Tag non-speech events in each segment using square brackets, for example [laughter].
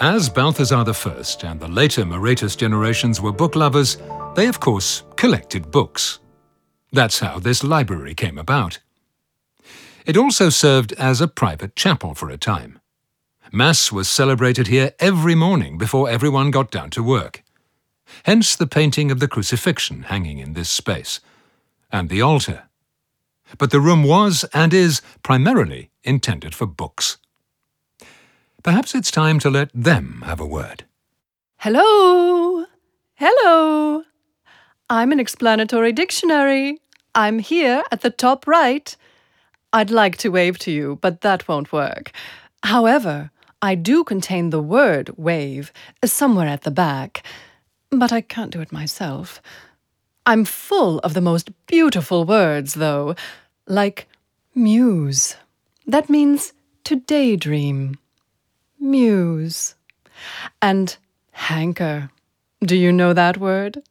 As Balthazar I and the later Moretus generations were book lovers, they of course collected books. That's how this library came about. It also served as a private chapel for a time. Mass was celebrated here every morning before everyone got down to work. Hence the painting of the crucifixion hanging in this space, and the altar. But the room was and is primarily intended for books. Perhaps it's time to let them have a word. Hello! Hello! I'm an explanatory dictionary. I'm here at the top right. I'd like to wave to you, but that won't work. However, I do contain the word wave somewhere at the back, but I can't do it myself. I'm full of the most beautiful words, though, like muse. That means to daydream. Muse. And hanker. Do you know that word?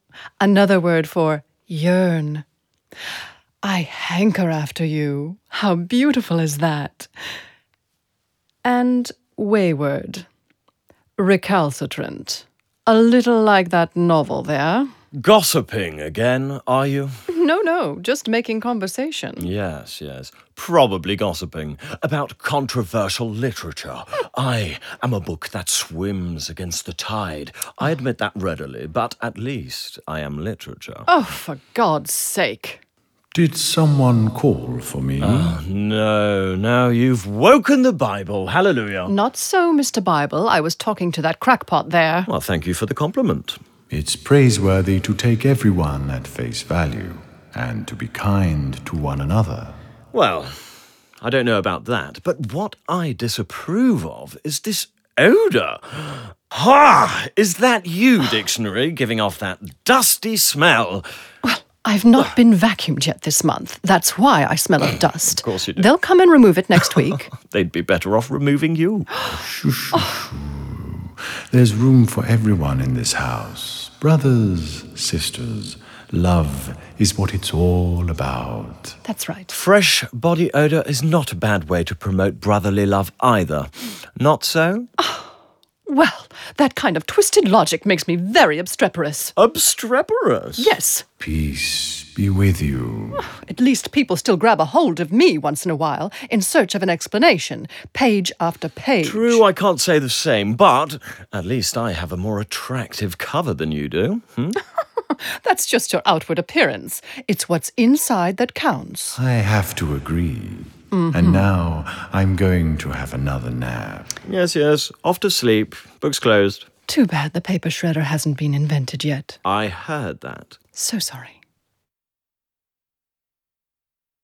Another word for yearn. I hanker after you. How beautiful is that? And wayward. Recalcitrant. A little like that novel there. Gossiping again, are you? No, no, just making conversation. Yes, yes. Probably gossiping about controversial literature. I am a book that swims against the tide. I admit that readily, but at least I am literature. Oh, for God's sake. Did someone call for me? Oh, no, now you've woken the Bible. Hallelujah. Not so, Mr. Bible. I was talking to that crackpot there. Well, thank you for the compliment. It's praiseworthy to take everyone at face value and to be kind to one another. Well, I don't know about that, but what I disapprove of is this odour. Ha! Is that you, [sighs] dictionary, giving off that dusty smell? Well, I've not been vacuumed yet this month. That's why I smell of [clears throat] dust. Of course you do. They'll come and remove it next [laughs] week. They'd be better off removing you. [gasps] There's room for everyone in this house. Brothers, sisters, love is what it's all about. That's right. Fresh body odour is not a bad way to promote brotherly love either. Not so? [sighs] Well, that kind of twisted logic makes me very obstreperous. Obstreperous? Yes. Peace be with you. [sighs] At least people still grab a hold of me once in a while in search of an explanation, page after page. True, I can't say the same, but at least I have a more attractive cover than you do. Hmm? [laughs] That's just your outward appearance. It's what's inside that counts. I have to agree. And now I'm going to have another nap. Yes, yes. Off to sleep. Books closed. Too bad the paper shredder hasn't been invented yet. I heard that. So sorry.